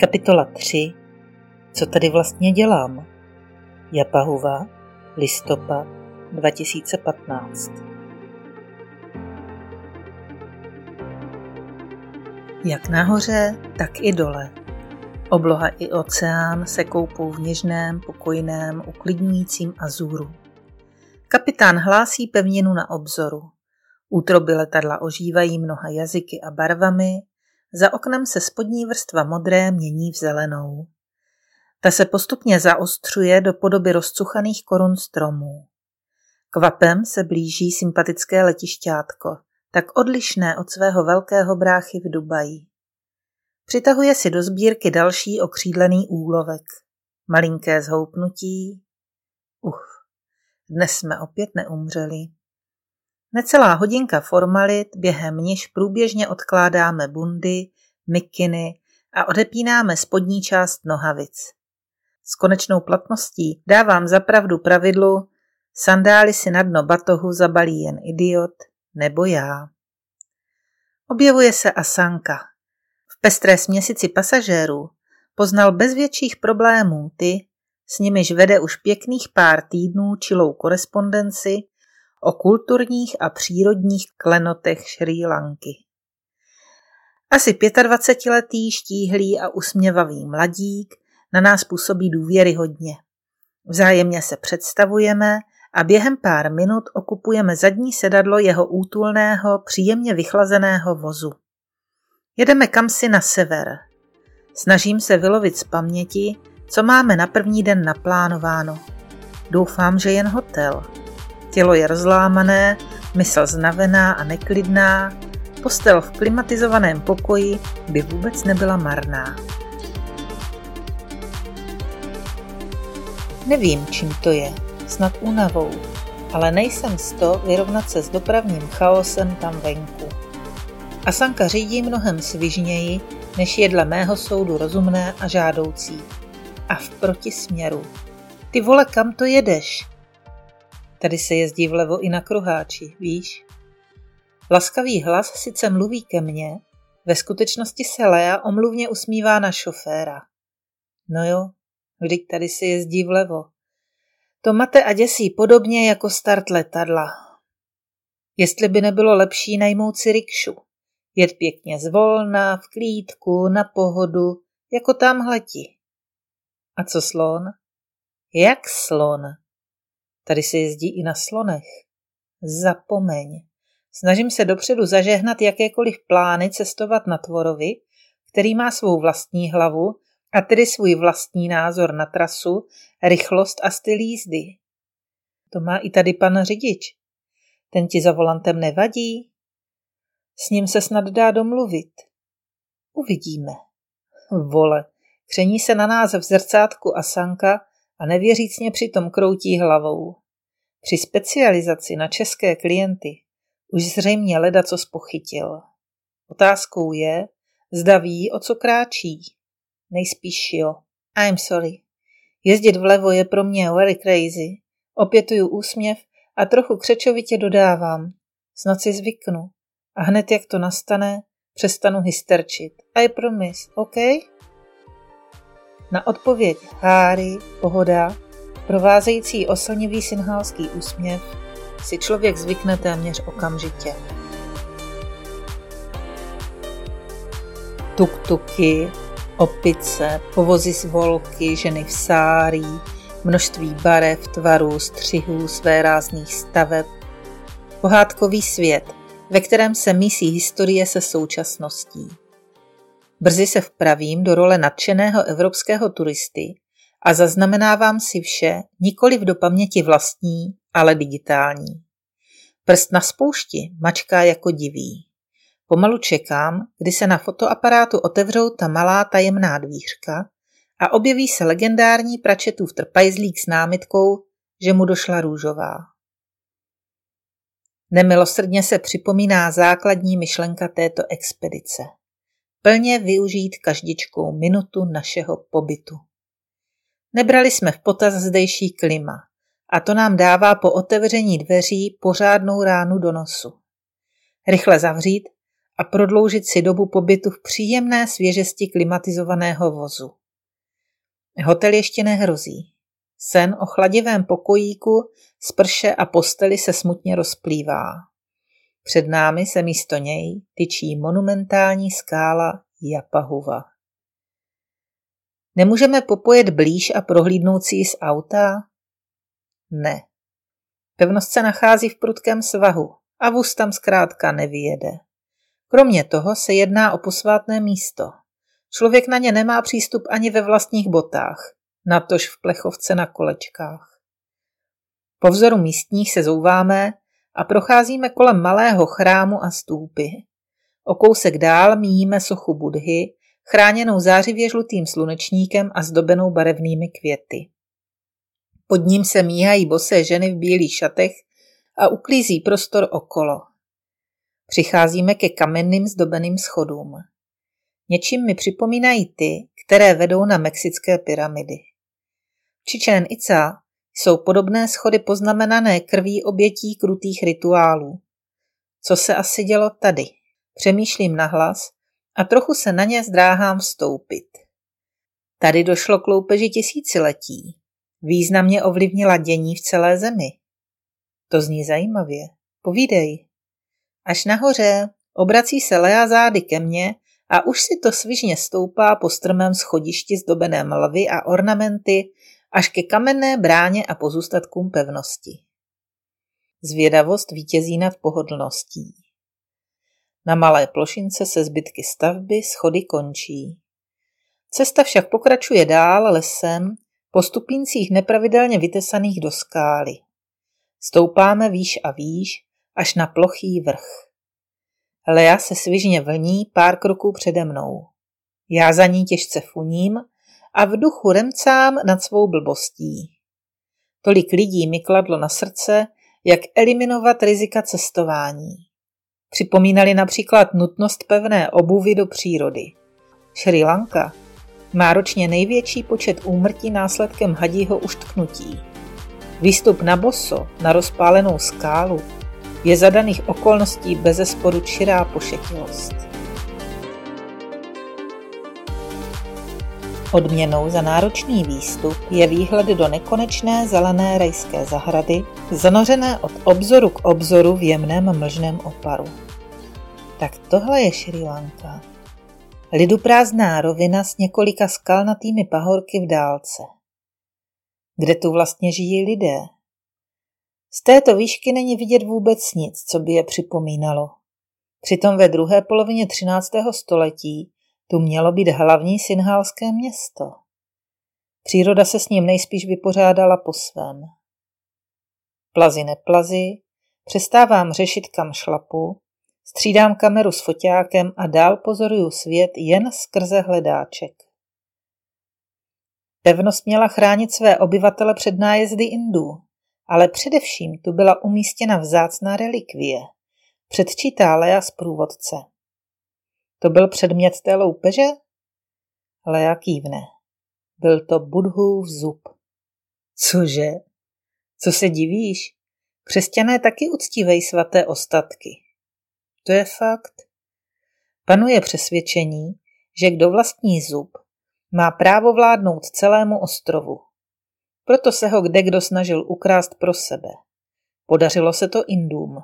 Kapitola 3. Co tady vlastně dělám? Japahuva, listopad 2015. Jak nahoře, tak i dole. Obloha i oceán se koupou v něžném, pokojném, uklidňujícím azuru. Kapitán hlásí pevninu na obzoru. Útroby letadla ožívají mnoha jazyky a barvami, za oknem se spodní vrstva modré mění v zelenou. Ta se postupně zaostřuje do podoby rozcuchaných korun stromů. Kvapem se blíží sympatické letišťátko, tak odlišné od svého velkého bráchy v Dubaji. Přitahuje si do sbírky další okřídlený úlovek. Malinké zhoupnutí. Uf, dnes jsme opět neumřeli. Necelá hodinka formalit, během níž průběžně odkládáme bundy, mikiny a odepínáme spodní část nohavic. S konečnou platností dávám zapravdu pravidlu sandály si na dno batohu zabalí jen idiot nebo já. Objevuje se Asanka. V pestré směsici pasažérů poznal bez větších problémů ty, s nimiž vede už pěkných pár týdnů čilou korespondenci o kulturních a přírodních klenotech Šrí Lanky. Asi 25-letý štíhlý a usměvavý mladík na nás působí důvěryhodně. Vzájemně se představujeme a během pár minut okupujeme zadní sedadlo jeho útulného, příjemně vychlazeného vozu. Jedeme kamsi na sever. Snažím se vylovit z paměti, co máme na první den naplánováno. Doufám, že jen hotel. Tělo je rozlámané, mysl znavená a neklidná, postel v klimatizovaném pokoji by vůbec nebyla marná. Nevím, čím to je, snad únavou, ale nejsem z to vyrovnat se s dopravním chaosem tam venku. Asanka řídí mnohem svižněji, než je dle mého soudu rozumné a žádoucí. A v protisměru. Ty vole, kam to jedeš? Tady se jezdí vlevo i na kruháči, víš? Laskavý hlas sice mluví ke mně, ve skutečnosti se Lea omluvně usmívá na šoféra. No jo, vždyť tady se jezdí vlevo. To mate a děsí podobně jako start letadla. Jestli by nebylo lepší najmout si rikšu. Jet pěkně zvolna, v klídku, na pohodu, jako tamhleti. A co slon? Jak slon? Tady se jezdí i na slonech. Zapomeň. Snažím se dopředu zažehnat jakékoliv plány cestovat na tvorovi, který má svou vlastní hlavu a tedy svůj vlastní názor na trasu, rychlost a styl jízdy. To má i tady pan řidič. Ten ti za volantem nevadí? S ním se snad dá domluvit. Uvidíme. Vole, kření se na nás v zrcátku a sanka a nevěřícně přitom kroutí hlavou. Při specializaci na české klienty už zřejmě leda co spochytil. Otázkou je, zda ví, o co kráčí. Nejspíš jo. I'm sorry. Jezdit vlevo je pro mě very crazy. Opětuju úsměv a trochu křečovitě dodávám. Snad si zvyknu. A hned jak to nastane, přestanu hysterčit. I promise, OK? Na odpověď Háry, pohoda, provázející oslnivý synhálský úsměv, si člověk zvykne téměř okamžitě. Tuk-tuky, opice, povozy z volky, ženy v sárí, množství barev, tvarů, střihů, své rázných staveb. Pohádkový svět, ve kterém se mísí historie se současností. Brzy se vpravím do role nadšeného evropského turisty a zaznamenávám si vše nikoli v do paměti vlastní, ale digitální. Prst na spoušti mačká jako divý. Pomalu čekám, kdy se na fotoaparátu otevřou ta malá tajemná dvířka a objeví se legendární pračetův trpajzlík s námitkou, že mu došla růžová. Nemilosrdně se připomíná základní myšlenka této expedice. Plně využít každičkou minutu našeho pobytu. Nebrali jsme v potaz zdejší klima a to nám dává po otevření dveří pořádnou ránu do nosu. Rychle zavřít a prodloužit si dobu pobytu v příjemné svěžesti klimatizovaného vozu. Hotel ještě nehrozí. Sen o chladivém pokojíku, sprše a posteli se smutně rozplývá. Před námi se místo něj tyčí monumentální skála Japahuva. Nemůžeme popojet blíž a prohlídnout si ji z auta? Ne. Pevnost se nachází v prudkém svahu a vůz tam zkrátka nevyjede. Kromě toho se jedná o posvátné místo. Člověk na ně nemá přístup ani ve vlastních botách, natož v plechovce na kolečkách. Po vzoru místních se zouváme a procházíme kolem malého chrámu a stůpy. O kousek dál míjíme sochu Budhy, chráněnou zářivě žlutým slunečníkem a zdobenou barevnými květy. Pod ním se míhají bosé ženy v bílých šatech a uklízí prostor okolo. Přicházíme ke kamenným zdobeným schodům. Něčím mi připomínají ty, které vedou na mexické pyramidy. Čičen Ica jsou podobné schody poznamenané krví obětí krutých rituálů. Co se asi dělo tady? Přemýšlím nahlas a trochu se na ně zdráhám vstoupit. Tady došlo k loupeži tisíciletí. Významně ovlivnila dění v celé zemi. To zní zajímavě. Povídej. Až nahoře obrací se Lea zády ke mně a už si to svižně stoupá po strmém schodišti zdobeném lvy a ornamenty až ke kamenné bráně a pozůstatkům pevnosti. Zvědavost vítězí nad pohodlností. Na malé plošince se zbytky stavby schody končí. Cesta však pokračuje dál lesem po stupíncích nepravidelně vytesaných do skály. Stoupáme výš a výš, až na plochý vrch. Lea se svižně vlní pár kroků přede mnou. Já za ní těžce funím a v duchu remcám nad svou blbostí. Tolik lidí mi kladlo na srdce, jak eliminovat rizika cestování. Připomínali například nutnost pevné obuvy do přírody. Sri Lanka má ročně největší počet úmrtí následkem hadího uštknutí. Výstup na boso, na rozpálenou skálu, je za daných okolností bezesporu čirá pošetilost. Odměnou za náročný výstup je výhled do nekonečné zelené rajské zahrady, zanořené od obzoru k obzoru v jemném mlžném oparu. Tak tohle je Šri Lanka. Liduprázdná rovina s několika skalnatými pahorky v dálce. Kde tu vlastně žijí lidé? Z této výšky není vidět vůbec nic, co by je připomínalo. Přitom ve druhé polovině 13. století tu mělo být hlavní synhálské město. Příroda se s ním nejspíš vypořádala po svém. Plazy neplazy, přestávám řešit kam šlapu, střídám kameru s foťákem a dál pozoruju svět jen skrze hledáček. Pevnost měla chránit své obyvatele před nájezdy Indů, ale především tu byla umístěna vzácná relikvie, předčítá Lea z průvodce. To byl předmět té loupeže? Lea kývne. Byl to Budhův zub. Cože? Co se divíš? Křesťané taky uctívají svaté ostatky. To je fakt. Panuje přesvědčení, že kdo vlastní zub, má právo vládnout celému ostrovu. Proto se ho kde kdo snažil ukrást pro sebe. Podařilo se to Indům.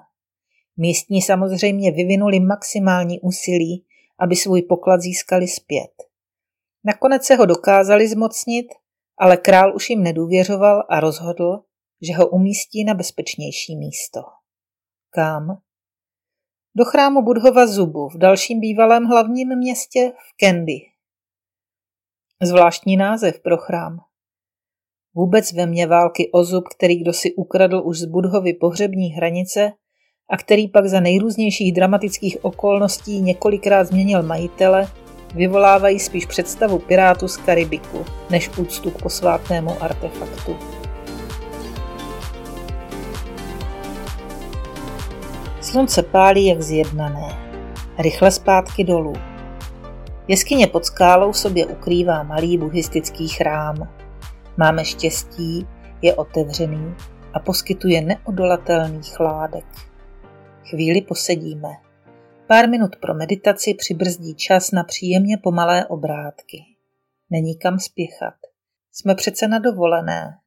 Místní samozřejmě vyvinuli maximální úsilí, aby svůj poklad získali zpět. Nakonec se ho dokázali zmocnit, ale král už jim nedůvěřoval a rozhodl, že ho umístí na bezpečnější místo. Kam? Do chrámu Budhova Zubu v dalším bývalém hlavním městě v Kendi. Zvláštní název pro chrám. Vůbec ve mně války o zub, který kdo si ukradl už z Budhovy pohřební hranice, a který pak za nejrůznějších dramatických okolností několikrát změnil majitele, vyvolávají spíš představu pirátu z Karibiku, než úctu k posvátnému artefaktu. Slunce pálí jak zjednané. Rychle zpátky dolů. Jeskyně pod skálou sobě ukrývá malý buddhistický chrám. Máme štěstí, je otevřený a poskytuje neodolatelný chládek. Chvíli posedíme. Pár minut pro meditaci přibrzdí čas na příjemně pomalé obrátky. Není kam spěchat. Jsme přece na dovolené.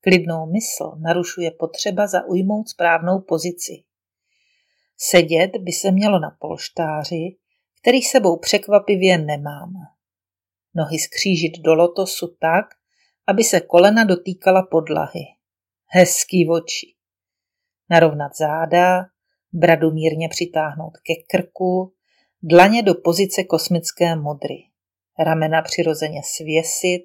Klidnou mysl narušuje potřeba zaujmout správnou pozici. Sedět by se mělo na polštáři, který sebou překvapivě nemám. Nohy skřížit do lotosu tak, aby se kolena dotýkala podlahy. Hezký oči. Narovnat záda, bradu mírně přitáhnout ke krku, dlaně do pozice kosmické modry, ramena přirozeně svěsit,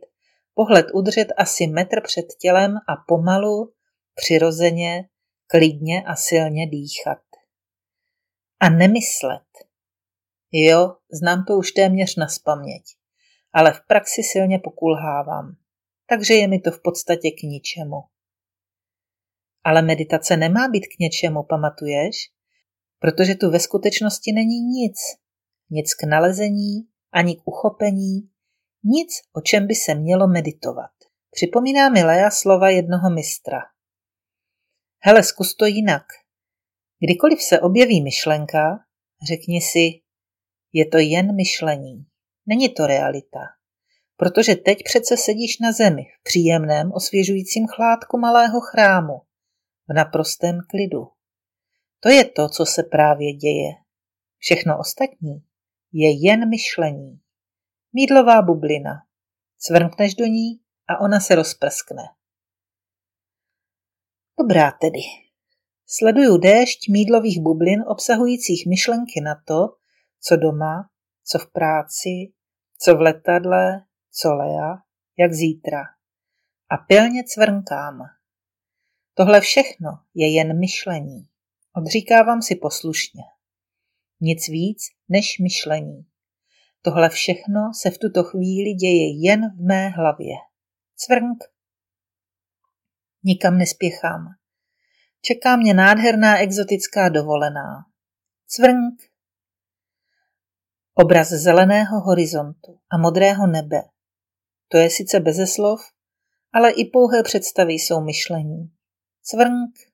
pohled udržet asi metr před tělem a pomalu, přirozeně, klidně a silně dýchat. A nemyslet. Jo, znám to už téměř na spaměť, ale v praxi silně pokulhávám, takže je mi to v podstatě k ničemu. Ale meditace nemá být k něčemu, pamatuješ? Protože tu ve skutečnosti není nic. Nic k nalezení, ani k uchopení, nic, o čem by se mělo meditovat. Připomíná mi Lea slova jednoho mistra. Hele, zkus to jinak. Kdykoliv se objeví myšlenka, řekni si, je to jen myšlení, není to realita. Protože teď přece sedíš na zemi, v příjemném, osvěžujícím chládku malého chrámu, v naprostém klidu. To je to, co se právě děje. Všechno ostatní je jen myšlení. Mídlová bublina. Cvrkneš do ní a ona se rozprskne. Dobrá tedy. Sleduju déšť mídlových bublin obsahujících myšlenky na to, co doma, co v práci, co v letadle, co Lea, jak zítra. A pilně cvrnkám. Tohle všechno je jen myšlení. Odříkávám si poslušně. Nic víc než myšlení. Tohle všechno se v tuto chvíli děje jen v mé hlavě. Cvrnk. Nikam nespěchám. Čeká mě nádherná exotická dovolená. Cvrnk. Obraz zeleného horizontu a modrého nebe. To je sice beze slov, ale i pouhé představy jsou myšlení. Cvrnk.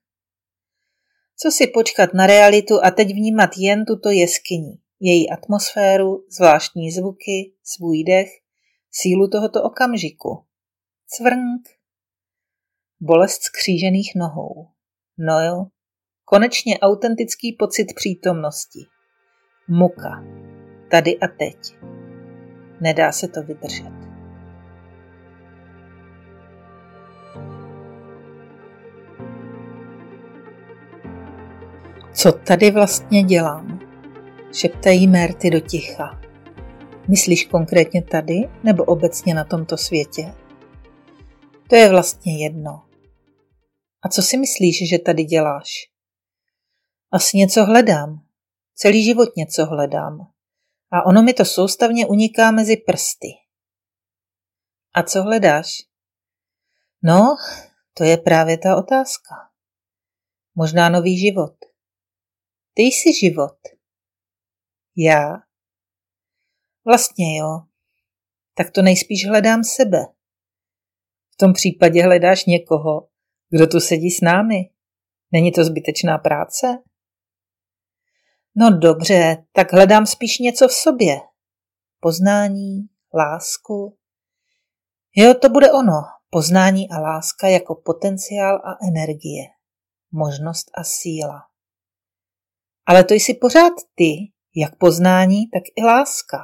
Co si počkat na realitu a teď vnímat jen tuto jeskyni, její atmosféru, zvláštní zvuky, svůj dech, sílu tohoto okamžiku. Cvrnk. Bolest skřížených nohou. No jo, konečně autentický pocit přítomnosti. Muka. Tady a teď. Nedá se to vydržet. Co tady vlastně dělám? Šeptají Mérty do ticha. Myslíš konkrétně tady nebo obecně na tomto světě? To je vlastně jedno. A co si myslíš, že tady děláš? Asi něco hledám. Celý život něco hledám. A ono mi to soustavně uniká mezi prsty. A co hledáš? No, to je právě ta otázka. Možná nový život. Ty jsi život. Já? Vlastně jo. Tak to nejspíš hledám sebe. V tom případě hledáš někoho, kdo tu sedí s námi. Není to zbytečná práce? No dobře, tak hledám spíš něco v sobě. Poznání, lásku. Jo, to bude ono. Poznání a láska jako potenciál a energie. Možnost a síla. Ale to jsi pořád ty, jak poznání, tak i láska.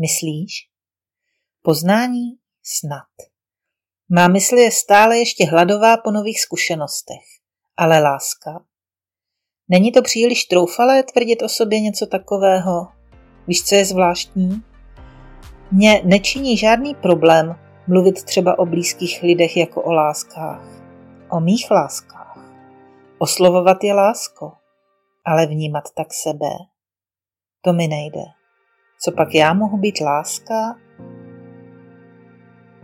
Myslíš? Poznání snad. Má mysl je stále ještě hladová po nových zkušenostech. Ale láska? Není to příliš troufalé tvrdit o sobě něco takového? Víš, co je zvláštní? Mně nečiní žádný problém mluvit třeba o blízkých lidech jako o láskách. O mých láskách. Oslovovat je lásko ale vnímat tak sebe, to mi nejde. Co pak já mohu být láska?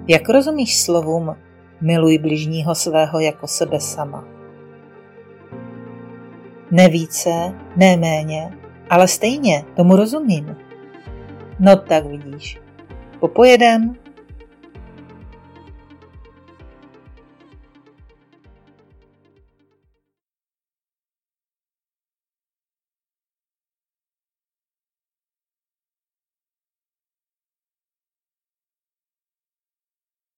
Jak rozumíš slovům miluj bližního svého jako sebe sama? Ne více, ne méně, ale stejně, tomu rozumím. No tak vidíš. Popojedem